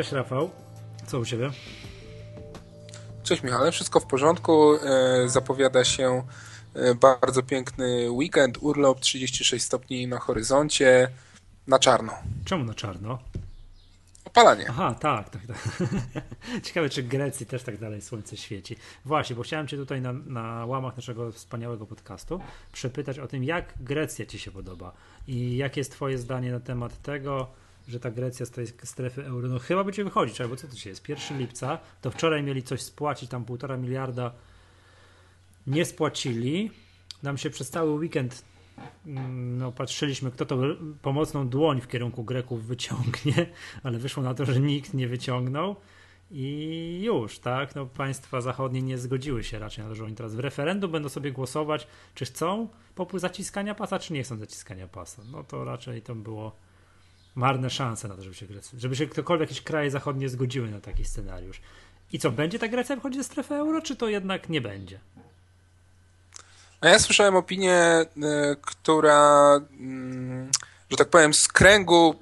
Cześć Rafał, co u Ciebie? Cześć Michale, wszystko w porządku. E, zapowiada się e, bardzo piękny weekend, urlop 36 stopni na horyzoncie, na czarno. Czemu na czarno? Opalanie. Aha, tak, tak, tak. Ciekawe, czy w Grecji też tak dalej słońce świeci. Właśnie, bo chciałem Cię tutaj na, na łamach naszego wspaniałego podcastu przepytać o tym, jak Grecja Ci się podoba i jakie jest Twoje zdanie na temat tego, że ta Grecja z tej strefy euro, no chyba będzie wychodzić, albo co to się jest, 1 lipca, to wczoraj mieli coś spłacić, tam półtora miliarda nie spłacili. Nam się przez cały weekend mm, no, patrzyliśmy, kto to pomocną dłoń w kierunku Greków wyciągnie, ale wyszło na to, że nikt nie wyciągnął. I już, tak? No, państwa zachodnie nie zgodziły się raczej na to, że oni teraz w referendum będą sobie głosować, czy chcą popół zaciskania pasa, czy nie chcą zaciskania pasa. No to raczej to było marne szanse na to, żeby się, żeby się ktokolwiek, jakieś kraje zachodnie zgodziły na taki scenariusz. I co, będzie ta Grecja wychodzić ze strefy euro, czy to jednak nie będzie? A ja słyszałem opinię, y, która, mm, że tak powiem, z kręgu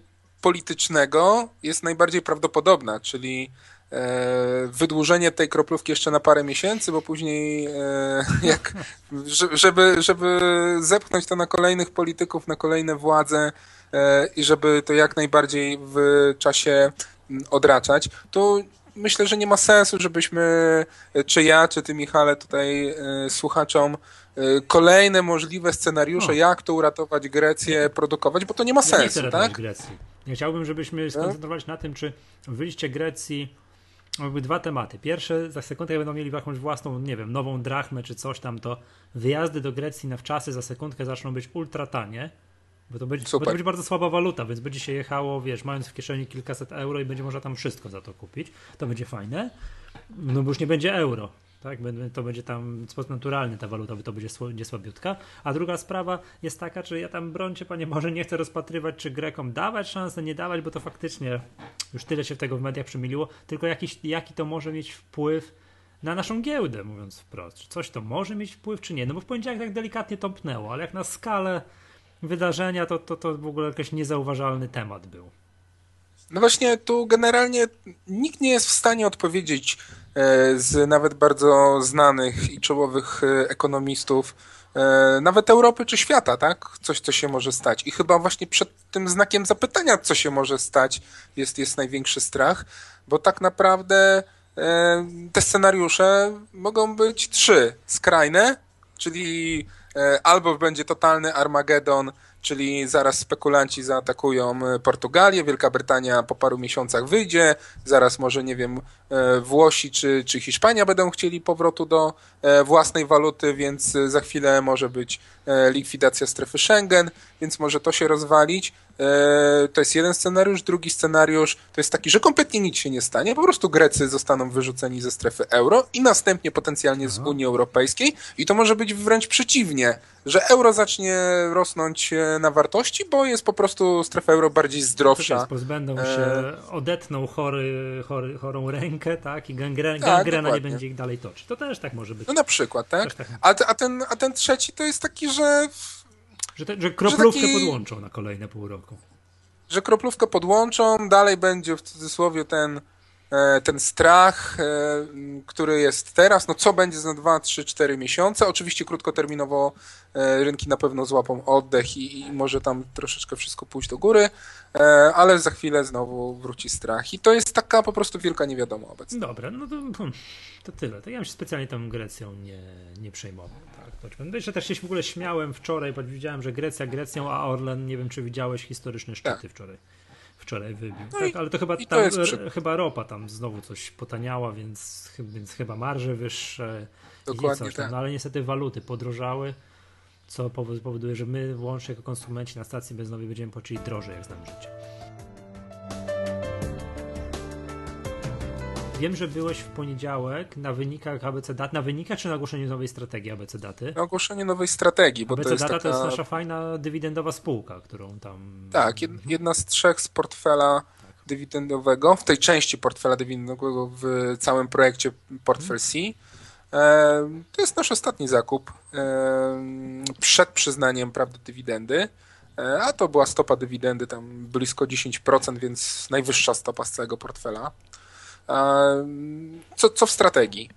politycznego jest najbardziej prawdopodobna, czyli e, wydłużenie tej kroplówki jeszcze na parę miesięcy, bo później e, jak, żeby, żeby zepchnąć to na kolejnych polityków, na kolejne władze, E, i żeby to jak najbardziej w czasie mm, odraczać, to myślę, że nie ma sensu, żebyśmy, e, czy ja, czy ty Michale, tutaj e, słuchaczom kolejne możliwe scenariusze, o. jak to uratować Grecję, produkować, bo to nie ma sensu, nie chcę tak? Grecji. Ja chciałbym, żebyśmy skoncentrowali się na tym, czy wyjście Grecji były dwa tematy. Pierwsze, za sekundkę jak będą mieli jakąś własną, nie wiem, nową drachmę czy coś tam, to wyjazdy do Grecji na wczasy za sekundkę zaczną być ultra tanie bo to, będzie, bo to będzie bardzo słaba waluta, więc będzie się jechało, wiesz, mając w kieszeni kilkaset euro i będzie można tam wszystko za to kupić. To będzie fajne. No bo już nie będzie euro. Tak, to będzie tam w sposób naturalny ta waluta, to będzie, będzie słabiutka. A druga sprawa jest taka, czy ja tam brońcie, panie może nie chcę rozpatrywać, czy Grekom dawać szansę, nie dawać, bo to faktycznie już tyle się tego w mediach przemiliło, tylko jakiś, jaki to może mieć wpływ na naszą giełdę, mówiąc wprost. Czy coś to może mieć wpływ, czy nie? No bo w poniedziałek tak delikatnie tąpnęło, ale jak na skalę wydarzenia, to, to, to w ogóle jakiś niezauważalny temat był. No właśnie, tu generalnie nikt nie jest w stanie odpowiedzieć e, z nawet bardzo znanych i czołowych e, ekonomistów, e, nawet Europy czy świata, tak? Coś, co się może stać. I chyba właśnie przed tym znakiem zapytania, co się może stać, jest, jest największy strach, bo tak naprawdę te scenariusze mogą być trzy. Skrajne, czyli albo będzie totalny Armagedon, czyli zaraz spekulanci zaatakują e, Portugalię, Wielka Brytania po paru miesiącach wyjdzie, zaraz może, nie wiem, e, Włosi czy, czy Hiszpania będą chcieli powrotu do własnej waluty, więc za chwilę może być likwidacja strefy Schengen, więc może to się rozwalić. E, to jest jeden scenariusz. Drugi scenariusz to jest taki, że kompletnie nic się nie stanie. Po prostu Grecy zostaną wyrzuceni ze strefy euro i następnie potencjalnie z Unii Europejskiej. I to może być wręcz przeciwnie, że euro zacznie rosnąć e, na wartości, bo jest po prostu strefa euro bardziej zdrowsza. Jest, pozbędą e, się, odetną chory, chory, chorą rękę, tak? I tak, gangrena nie będzie ich dalej toczyć. To też tak może być. No na przykład, tak? tak a, a, ten, a ten trzeci to jest taki, że że, te, że kroplówkę że taki, podłączą na kolejne pół roku. Że kroplówkę podłączą, dalej będzie w cudzysłowie ten, ten strach, e, który jest teraz. No co będzie za 2, 3, 4 miesiące? Oczywiście krótkoterminowo e, rynki na pewno złapą oddech i, i może tam troszeczkę wszystko pójść do góry, ale za chwilę znowu wróci strach. I to jest taka po prostu wielka niewiadoma obecnie. Dobra, no to, hmm, to tyle. To ja bym się specjalnie tą Grecją nie, nie przejmował. No jeszcze też się w ogóle śmiałem wczoraj, bo widziałem, że Grecja Grecją, a Orlen, nie wiem czy widziałeś historyczne szczyty tak. wczoraj. Wczoraj wybił. No tak, i, ale to chyba tam, to chyba ropa tam znowu coś potaniała, więc, więc chyba marże wyższe. Dokładnie coś tam. Tak. No ale niestety waluty podrożały, co powoduje, że my łącznie jako konsumenci na stacji benzynowej będziemy płacić drożej, jak znam życie. Wiem, że byłeś w poniedziałek na wynikach ABC Dat, na wynikach czy na ogłoszeniu nowej strategii ABC Daty? Na ogłoszeniu nowej strategii, bo ABC to jest Data taka... to jest nasza fajna dywidendowa spółka, którą tam... Tak, jedna z trzech z portfela tak. dywidendowego, w tej części portfela dywidendowego w całym projekcie Portfel C. To jest nasz ostatni zakup przed przyznaniem prawdy dywidendy. e, a to była stopa dywidendy tam blisko 10%, więc najwyższa stopa z całego portfela. Co, co w strategii?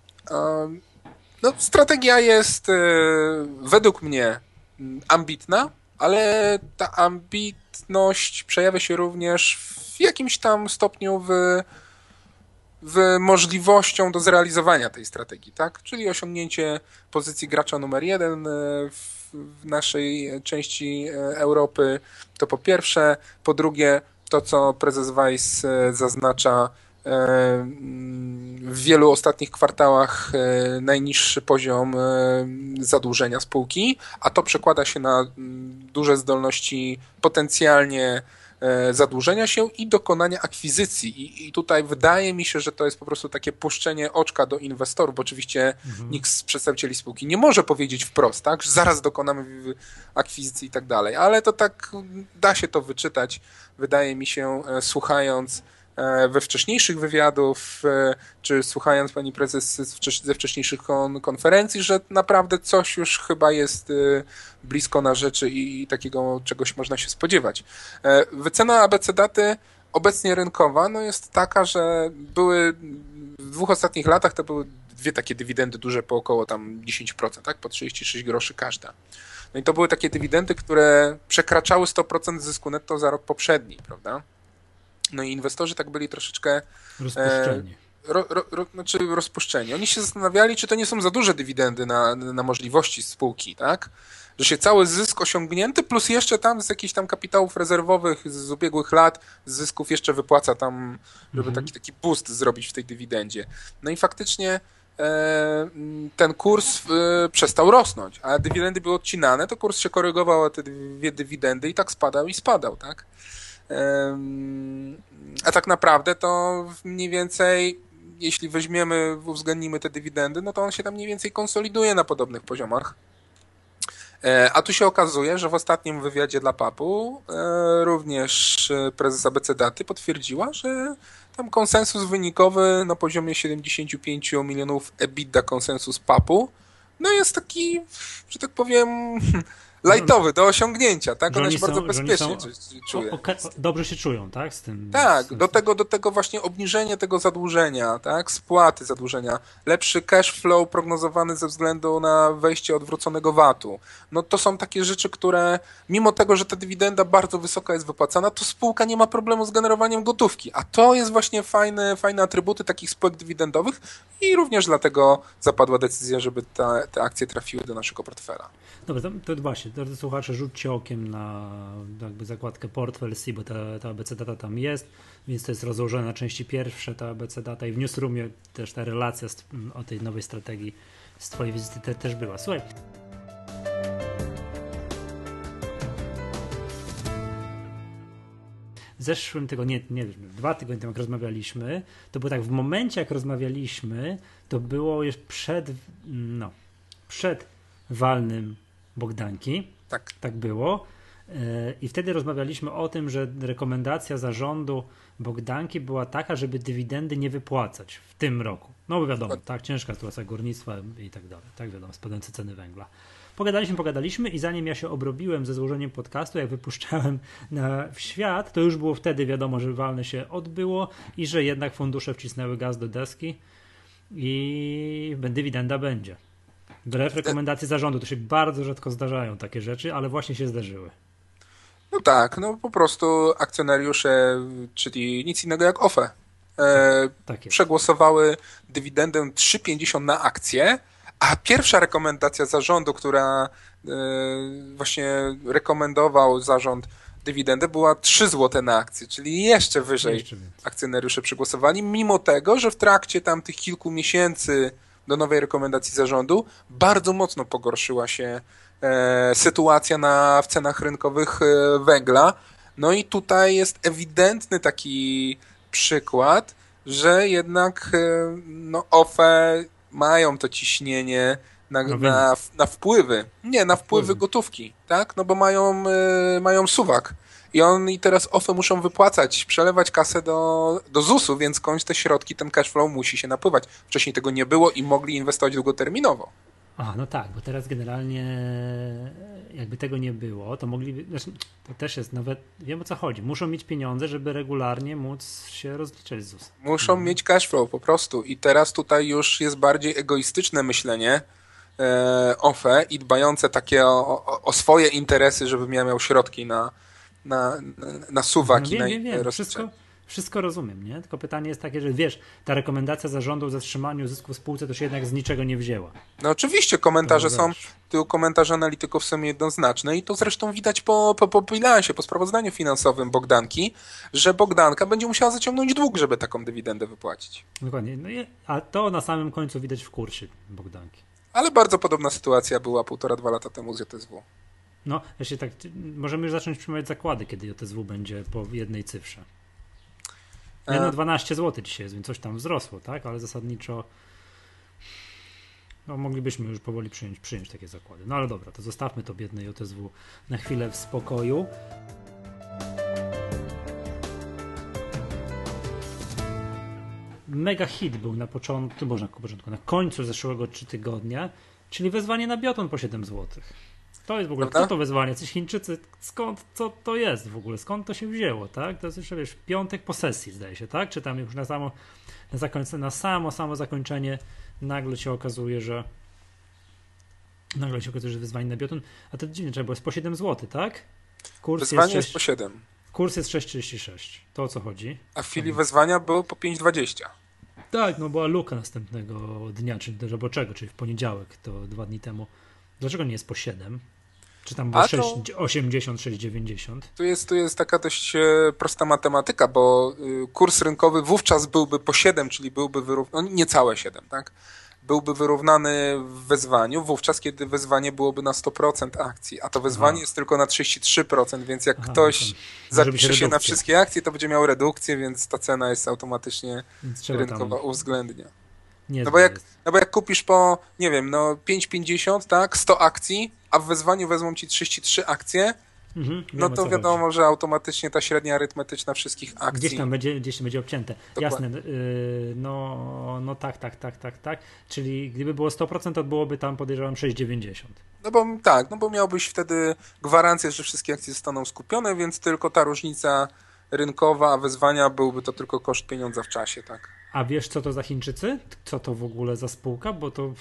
No, strategia jest według mnie ambitna, ale ta ambitność przejawia się również w jakimś tam stopniu w, w możliwością do zrealizowania tej strategii, tak? Czyli osiągnięcie pozycji gracza numer jeden e, w, w naszej części e, Europy, to po pierwsze. Po drugie, to co prezes Weiss e, zaznacza, w wielu ostatnich kwartałach e, najniższy poziom e, zadłużenia spółki, a to przekłada się na mm, duże zdolności potencjalnie e, zadłużenia się i dokonania akwizycji. I, I, tutaj wydaje mi się, że to jest po prostu takie puszczenie oczka do inwestorów, bo oczywiście mhm. nikt z przedstawicieli spółki nie może powiedzieć wprost, tak, że zaraz dokonamy akwizycji i tak dalej, ale to tak da się to wyczytać, wydaje mi się, słuchając E, we wcześniejszych wywiadów, e, czy słuchając pani prezes ze wcześniejszych konferencji, że naprawdę coś już chyba jest e, blisko na rzeczy i takiego czegoś można się spodziewać. Wycena ABC daty obecnie rynkowa no jest taka, że były w dwóch ostatnich latach to były dwie takie dywidendy duże po około tam 10%, tak? Po 36 groszy każda. No i to były takie dywidendy, które przekraczały 100% zysku netto za rok poprzedni, prawda? No i inwestorzy tak byli troszeczkę... Rozpuszczeni. E, ro, ro, ro, znaczy rozpuszczeni. Oni się zastanawiali, czy to nie są za duże dywidendy na, na możliwości spółki, tak? Że się cały zysk osiągnięty, plus jeszcze tam z jakichś tam kapitałów rezerwowych z ubiegłych lat, z zysków jeszcze wypłaca tam, żeby mhm. taki, taki boost zrobić w tej dywidendzie. No i faktycznie e, ten kurs e, przestał rosnąć, a dywidendy były odcinane, to kurs się korygował, a te dwie dywidendy i tak spadał i spadał, tak? A tak naprawdę to mniej więcej, jeśli weźmiemy, uwzględnimy te dywidendy, no to on się tam mniej więcej konsoliduje na podobnych poziomach. E, a tu się okazuje, że w ostatnim wywiadzie dla PAP-u e, również e, prezes ABC Daty potwierdziła, że tam konsensus wynikowy na poziomie 75 milionów EBITDA konsensus PAP-u no jest taki, że tak powiem, lightowy do osiągnięcia, tak? Ona się są, bardzo bezpiecznie czuje. dobrze się czują, tak? Z tym, tak, z, do, tego, do tego właśnie obniżenie tego zadłużenia, tak? Spłaty zadłużenia, lepszy cash flow prognozowany ze względu na wejście odwróconego VAT-u. No to są takie rzeczy, które mimo tego, że ta dywidenda bardzo wysoka jest wypłacana, to spółka nie ma problemu z generowaniem gotówki, a to jest właśnie fajne, fajne atrybuty takich spółek dywidendowych i również dlatego zapadła decyzja, żeby te, te akcje trafiły do naszego portfela. Dobra, to, to właśnie, drodzy słuchacze, rzućcie okiem na jakby zakładkę portfel C, bo ta, ta ABC data tam jest, więc to jest rozłożone na części pierwsze, ta ABC data i w newsroomie też ta relacja z, o tej nowej strategii z twojej wizyty te, też była. Słuchaj. Zeszłym tygodniu, nie, nie dwa tygodnie temu jak rozmawialiśmy, to było tak, w momencie jak rozmawialiśmy, to było już przed, no, przed walnym Bogdanki. Tak. Tak było. E, I wtedy rozmawialiśmy o tym, że rekomendacja zarządu Bogdanki była taka, żeby dywidendy nie wypłacać w tym roku. No bo wiadomo, tak, ciężka sytuacja górnictwa i tak dalej, tak wiadomo, spadające ceny węgla. Pogadaliśmy, pogadaliśmy i zanim ja się obrobiłem ze złożeniem podcastu, jak wypuszczałem na, w świat, to już było wtedy wiadomo, że walne się odbyło i że jednak fundusze wcisnęły gaz do deski i dywidenda będzie. Wbrew rekomendacji zarządu, to się bardzo rzadko zdarzają takie rzeczy, ale właśnie się zdarzyły. No tak, no po prostu akcjonariusze, czyli nic innego jak OFE, e, tak przegłosowały dywidendę 3,50 na akcję, a pierwsza rekomendacja zarządu, która e, właśnie rekomendował zarząd dywidendę, była 3 zł na akcję, czyli jeszcze wyżej jeszcze akcjonariusze przegłosowali, mimo tego, że w trakcie tam tych kilku miesięcy do nowej rekomendacji zarządu, bardzo mocno pogorszyła się e, sytuacja na, w cenach rynkowych e, węgla. No i tutaj jest ewidentny taki przykład, że jednak e, no, OFE mają to ciśnienie na, no na, na, wpływy. Nie, na wpływy gotówki, tak? No bo mają, mają suwak i on i teraz OFE muszą wypłacać, przelewać kasę do, do ZUS-u, więc skądś te środki, ten cash flow musi się napływać. Wcześniej tego nie było i mogli inwestować długoterminowo. A, no tak, bo teraz generalnie jakby tego nie było, to mogliby, znaczy, to też jest nawet, wiem o co chodzi, muszą mieć pieniądze, żeby regularnie móc się rozliczać z ZUS. Muszą mhm. mieć cashflow po prostu i teraz tutaj już jest bardziej egoistyczne myślenie e, OFE i dbające takie o, o, o, swoje interesy, żeby miał środki na, na, na suwaki. No wiem, na wiem, wiem. Wszystko, wszystko rozumiem, nie? Tylko pytanie jest takie, że wiesz, ta rekomendacja zarządu o zatrzymaniu zysków w spółce to się jednak z niczego nie wzięła. No oczywiście, komentarze no, są, tu komentarze analityków są jednoznaczne i to zresztą widać po, po, po bilansie, po sprawozdaniu finansowym Bogdanki, że Bogdanka będzie musiała zaciągnąć dług, żeby taką dywidendę wypłacić. Dokładnie, no i, a to na samym końcu widać w kursie Bogdanki. Ale bardzo podobna sytuacja była półtora, dwa lata temu z JSW. No, jeśli tak, możemy już zacząć przyjmować zakłady, kiedy JSW będzie po jednej cyfrze. Nie, no 12 zł dzisiaj jest, więc coś tam wzrosło, tak? Ale zasadniczo no, moglibyśmy już powoli przyjąć, przyjąć takie zakłady. No ale dobra, to zostawmy to biedne JSW na chwilę w spokoju. Mega hit był na początku, może na początku, na końcu zeszłego tygodnia, czyli wezwanie na bioton po 7 złotych. To jest w ogóle, Prawda? co to wezwanie? Coś Chińczycy, skąd, co to jest w ogóle? Skąd to się wzięło, tak? To jest jeszcze, wiesz, piątek po sesji, zdaje się, tak? Czy tam już na samo, na, zakończenie, na samo, samo zakończenie nagle się okazuje, że nagle się okazuje, że wezwanie na bioton, a to dziwnie, trzeba było, jest po 7 zł, tak? Kurs wezwanie jest, 6, jest po 7. Kurs jest 6,36. To o co chodzi? A w chwili wezwania było po 5,20. Tak, no była luka następnego dnia, czy roboczego, czyli w poniedziałek, to dwa dni temu. Dlaczego nie jest po 7? Czy tam było 6, to... 80, 6,90? Tu jest, tu jest taka dość e, prosta matematyka, bo y, kurs rynkowy wówczas byłby po 7, czyli byłby wyrównany, no niecałe 7, tak? Byłby wyrównany w wezwaniu, wówczas kiedy wezwanie byłoby na 100% akcji, a to wezwanie Aha. jest tylko na 33%, więc jak Aha, ktoś zapisze się na wszystkie akcje, to będzie miał redukcję, więc ta cena jest automatycznie rynkowa tam... uwzględnia. Nie no, bo jak, no bo jak kupisz po, nie wiem, no 5,50, tak, 100 akcji, a w wezwaniu wezmą ci 33 akcje, mhm, no to wiadomo, chodzi. że automatycznie ta średnia arytmetyczna wszystkich akcji. Gdzieś tam będzie, gdzieś tam będzie obcięte. Dokładnie. Jasne, yy, no, no tak, tak, tak, tak, tak. Czyli gdyby było 100%, to byłoby tam podejrzewam 6,90. No bo tak, no bo miałbyś wtedy gwarancję, że wszystkie akcje zostaną skupione, więc tylko ta różnica rynkowa, a wezwania byłby to tylko koszt pieniądza w czasie, tak. A wiesz, co to za Chińczycy? Co to w ogóle za spółka? Bo to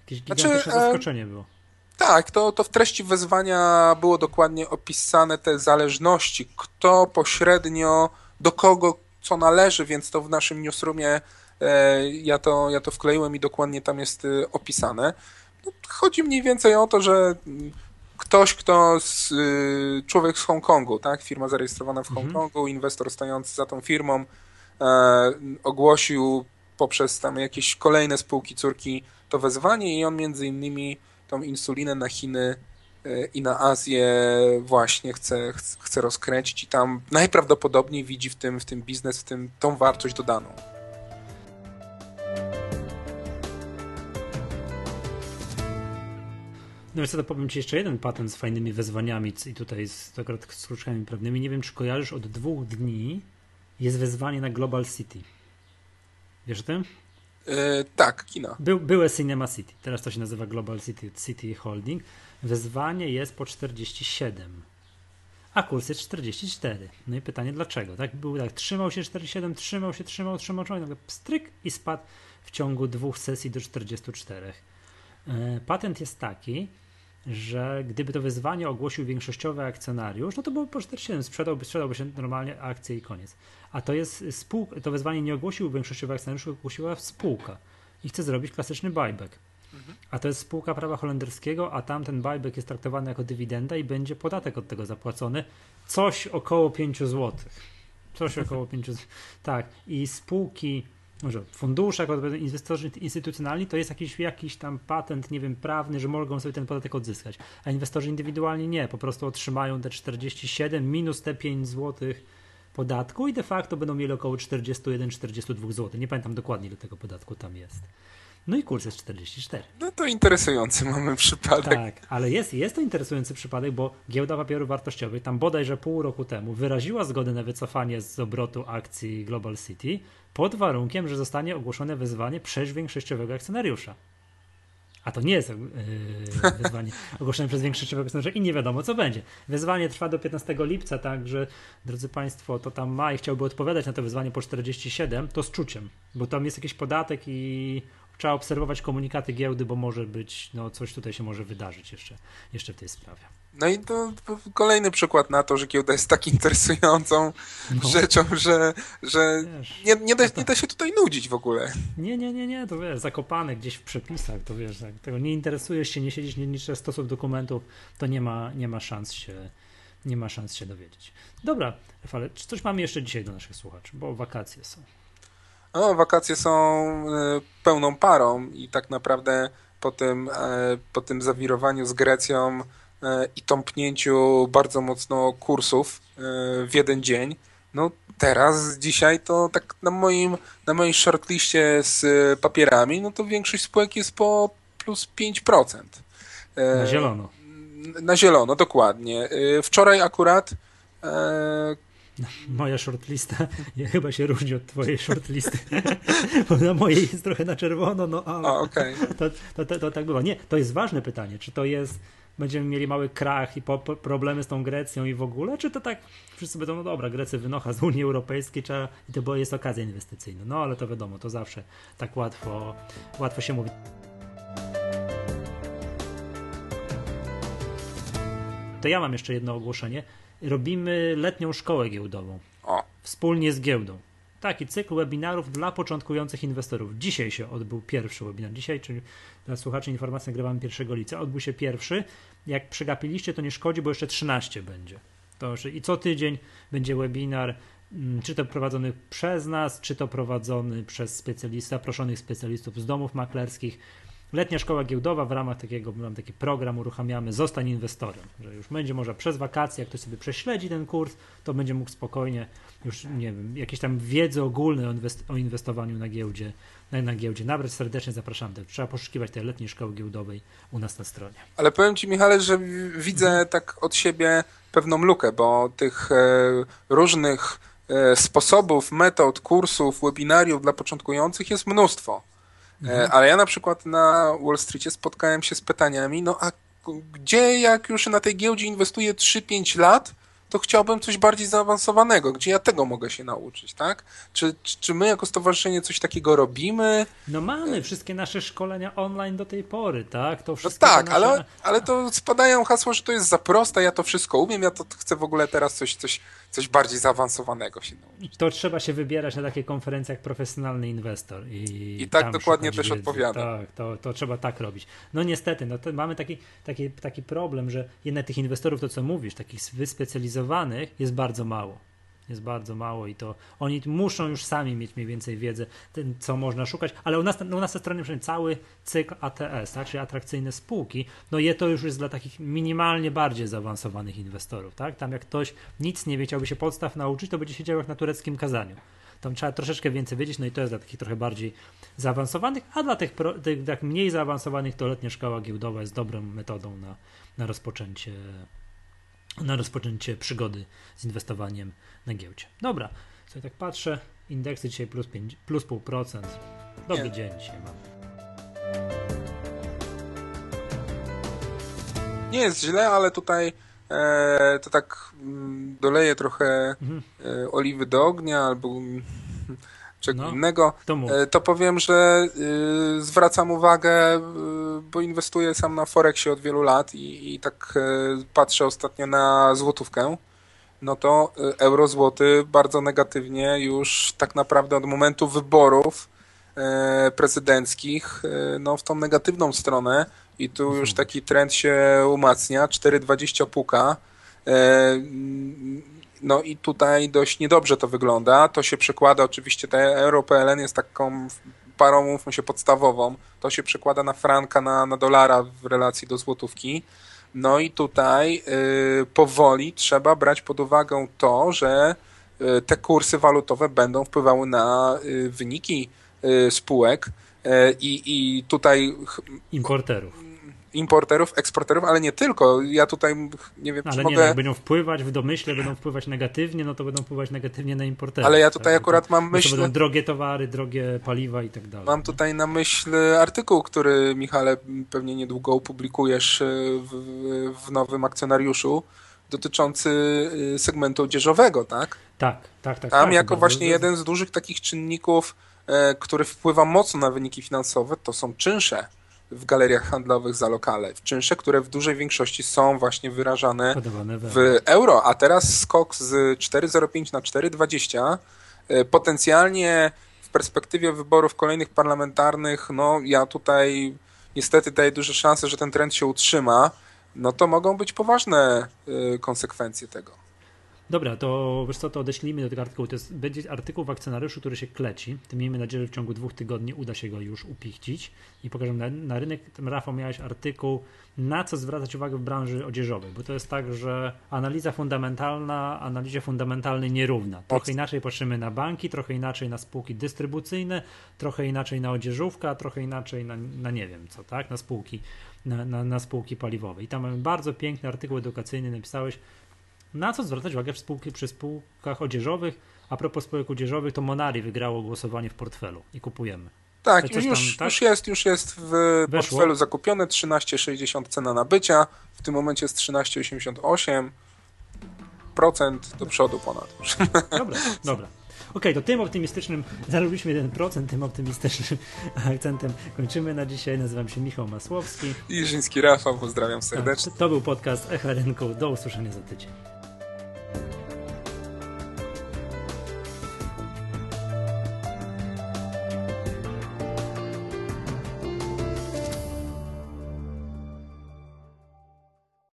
jakieś znaczy, gigantyczne znaczy, zaskoczenie było. Tak, to, to w treści wezwania było dokładnie opisane te zależności, kto pośrednio, do kogo co należy, więc to w naszym newsroomie e, ja, to, ja to wkleiłem i dokładnie tam jest e, opisane. No, chodzi mniej więcej o to, że ktoś, kto z, y, człowiek z Hongkongu, tak, firma zarejestrowana w mhm. Hongkongu, inwestor stojący za tą firmą, e, ogłosił poprzez tam jakieś kolejne spółki córki to wezwanie i on między innymi tą insulinę na Chiny e, i na Azję właśnie chce, chce rozkręcić i tam najprawdopodobniej widzi w tym, w tym biznes, w tym tą wartość dodaną. No więc to powiem Ci jeszcze jeden patent z fajnymi wezwaniami i tutaj z, akurat z kruczkami prawnymi. Nie wiem, czy kojarzysz, od dwóch dni jest wezwanie na Global City. Wiesz o tym? E, tak, kina. Był, były Cinema City, teraz to się nazywa Global City, City Holding. Wezwanie jest po 47, a kurs jest 44. No i pytanie dlaczego? Tak był tak, trzymał się 47, trzymał się, trzymał, trzymał, trzymał, nagle stryk i spadł w ciągu dwóch sesji do 44. E, patent jest taki, że gdyby to wyzwanie ogłosił większościowy akcjonariusz, no to byłoby po 47, sprzedałby, sprzedałby się normalnie akcje i koniec. A to jest spółka, to wezwanie nie ogłosił większościowy akcjonariusz, ogłosiła spółka i chce zrobić klasyczny buyback. A to jest spółka prawa holenderskiego, a tam ten buyback jest traktowany jako dywidenda i będzie podatek od tego zapłacony. Coś około 5 zł. Coś około 5 zł. Tak. I spółki może fundusze, inwestorzy instytucjonalni, to jest jakiś, jakiś tam patent, nie wiem, prawny, że mogą sobie ten podatek odzyskać. A inwestorzy indywidualni nie, po prostu otrzymają te 47 minus te 5 zł podatku i de facto będą mieli około 41-42 zł. Nie pamiętam dokładnie, ile tego podatku tam jest. No i kurs jest 44. No to interesujący mamy przypadek. Tak, ale jest, jest to interesujący przypadek, bo giełda papierów wartościowych tam bodajże pół roku temu wyraziła zgodę na wycofanie z obrotu akcji Global City pod warunkiem, że zostanie ogłoszone wezwanie przez większościowego akcjonariusza. A to nie jest yy, wyzwanie ogłoszone przez większość że i nie wiadomo co będzie. Wyzwanie trwa do 15 lipca, także drodzy Państwo, to tam ma i chciałby odpowiadać na to wyzwanie po 47, to z czuciem, bo tam jest jakiś podatek i trzeba obserwować komunikaty giełdy, bo może być, no coś tutaj się może wydarzyć jeszcze, jeszcze w tej sprawie. No i to kolejny przykład na to, że giełda jest tak interesującą no. rzeczą, że, że nie, nie, da, nie da się tutaj nudzić w ogóle. Nie, nie, nie, nie, to wiesz, zakopane gdzieś w przepisach, to wiesz, jak tego nie interesujesz się, nie siedzisz, nie liczysz stosów dokumentów, to nie ma, nie ma szans się nie ma szans się dowiedzieć. Dobra, ale czy coś mamy jeszcze dzisiaj do naszych słuchaczy, bo wakacje są. No, wakacje są e, pełną parą i tak naprawdę po tym, e, po tym zawirowaniu z Grecją e, i tąpnięciu bardzo mocno kursów w jeden dzień, no teraz, dzisiaj to tak na moim, na moim shortliście z papierami, no to większość spółek jest po plus 5%. Na zielono. Na zielono, dokładnie. Wczoraj akurat Moja shortlista chyba się różni od twojej shortlisty, bo na mojej jest trochę na czerwono, no ale A, okay. to, to, to, to, tak bywa. Nie, to jest ważne pytanie, czy to jest, będziemy mieli mały krach i po, po, problemy z tą Grecją i w ogóle, czy to tak wszyscy będą, no dobra, Grecy wynocha z Unii Europejskiej, trzeba, i to jest okazja inwestycyjna. No ale to wiadomo, to zawsze tak łatwo, łatwo się mówi. To ja mam jeszcze jedno ogłoszenie robimy letnią szkołę giełdową. O. Wspólnie z giełdą. Taki cykl webinarów dla początkujących inwestorów. Dzisiaj się odbył pierwszy webinar. Dzisiaj, czyli dla słuchaczy informacji nagrywamy 1 lica. Odbył się pierwszy. Jak przegapiliście, to nie szkodzi, bo jeszcze 13 będzie. To, I co tydzień będzie webinar, mm, czy to prowadzony przez nas, czy to prowadzony przez specjalistów, zaproszonych specjalistów z domów maklerskich Letnia szkoła giełdowa w ramach takiego, mam taki program, uruchamiamy Zostań inwestorem, że już będzie może przez wakacje, jak ktoś sobie prześledzi ten kurs, to będzie mógł spokojnie już, nie wiem, jakieś tam wiedzy ogólne o, inwest o inwestowaniu na giełdzie, na, na giełdzie nabrać. Serdecznie zapraszam. Trzeba poszukiwać tej letniej szkoły giełdowej u nas na stronie. Ale powiem Ci, Michale, że widzę tak od siebie pewną lukę, bo tych e, różnych e, sposobów, metod, kursów, webinariów dla początkujących jest mnóstwo. E, ale ja na przykład na Wall Streetie spotkałem się z pytaniami, no a gdzie jak już na tej giełdzie inwestuję 3-5 lat, to chciałbym coś bardziej zaawansowanego, gdzie ja tego mogę się nauczyć, tak? Czy, czy my jako stowarzyszenie coś takiego robimy? No mamy wszystkie nasze szkolenia online do tej pory, tak? To wszystko no tak, nasze... ale, ale to spadają hasła, że to jest za proste, ja to wszystko umiem, ja to chcę w ogóle teraz coś, coś, coś bardziej zaawansowanego się nauczyć. To trzeba się wybierać na takie konferencje jak profesjonalny inwestor. I, I tak dokładnie też odpowiada. Tak, to, to trzeba tak robić. No niestety, no mamy taki, taki, taki problem, że jednak tych inwestorów, to co mówisz, takich wyspecjalizowanych jest bardzo mało. Jest bardzo mało i to oni muszą już sami mieć mniej więcej wiedzę, tym, co można szukać, ale u nas, u nas na stronie przynajmniej cały cykl ATS, tak, czyli atrakcyjne spółki, no je to już jest dla takich minimalnie bardziej zaawansowanych inwestorów, tak, tam jak ktoś nic nie wie, chciałby się podstaw nauczyć, to będzie siedział jak na tureckim kazaniu. Tam trzeba troszeczkę więcej wiedzieć, no i to jest dla takich trochę bardziej zaawansowanych, a dla tych, pro, tych tak mniej zaawansowanych to letnia szkoła giełdowa jest dobrą metodą na, na rozpoczęcie na rozpoczęcie przygody z inwestowaniem na giełdzie. Dobra, sobie tak patrzę, indeksy dzisiaj plus, 5, plus pół procent. Dobry Nie. dzień dzisiaj mam. Nie jest źle, ale tutaj e, to tak mm, doleję trochę mhm. e, oliwy do ognia albo czego no, innego, to, e, to, powiem, że y, zwracam uwagę, y, bo inwestuję sam na Forexie od wielu lat i, i tak y, patrzę ostatnio na złotówkę, no to euro złoty bardzo negatywnie już tak naprawdę od momentu wyborów prezydenckich no w tą negatywną stronę. I tu już mhm. taki trend się umacnia, 4,20 puka no i tutaj dość niedobrze to wygląda. To się przekłada, oczywiście te EuroPLN jest taką parą, mówmy się, podstawową. To się przekłada na franka, na, na dolara w relacji do złotówki. No i tutaj y, powoli trzeba brać pod uwagę to, że y, te kursy walutowe będą wpływały na y, wyniki y, spółek y, i, i tutaj... Importerów importerów, eksporterów, ale nie tylko. Ja tutaj nie wiem, ale czy nie, mogę... No, jak będą wpływać w domyśle, będą wpływać negatywnie, no to będą wpływać negatywnie na importerów. Ale ja tutaj tak? akurat mam Bo myśl... To będą drogie towary, drogie paliwa i tak dalej. Mam tutaj na myśl artykuł, który Michale pewnie niedługo opublikujesz e, w, w nowym akcjonariuszu dotyczący e, segmentu odzieżowego, tak? Tak, tak, tak. Tam tak, jako właśnie jeden z dużych takich czynników, e, który wpływa mocno na wyniki finansowe, to są czynsze w galeriach handlowych za lokale. Czynsze, które w dużej większości są właśnie wyrażane w euro, a teraz skok z 4,05 na 4,20 e, potencjalnie w perspektywie wyborów kolejnych parlamentarnych, no ja tutaj niestety daję duże szanse, że ten trend się utrzyma, no to mogą być poważne e, konsekwencje tego. Dobra, to wiesz co, to odeślijmy do tego artykułu. To jest, będzie artykuł w akcjonariuszu, który się kleci. Miejmy nadzieję, że w ciągu dwóch tygodni uda się go już upichcić i pokażemy na, na rynek. Tam, Rafał, miałeś artykuł, na co zwracać uwagę w branży odzieżowej, bo to jest tak, że analiza fundamentalna analizie fundamentalnej nierówna. Trochę inaczej patrzymy na banki, trochę inaczej na spółki dystrybucyjne, trochę inaczej na odzieżówkę, a trochę inaczej na, na nie wiem co, tak, na spółki, na, na, na spółki paliwowe. I tam mamy bardzo piękny artykuł edukacyjny, napisałeś, na co zwracać uwagę w spółki, przy spółkach odzieżowych? A propos spółek odzieżowych, to Monari wygrało głosowanie w portfelu i kupujemy. Tak, To już, tam, tak? już jest, już jest w Weszło? portfelu zakupione 13,60 cena nabycia, w tym momencie jest 13,88 procent do przodu ponad. Dobra, dobra. Okej, to tym optymistycznym, zarobiliśmy 1%, tym optymistycznym akcentem kończymy na dzisiaj. Nazywam się Michał Masłowski. Iżyński Rafał, pozdrawiam serdecznie. To był podcast Echa Rynku. Do usłyszenia za tydzień.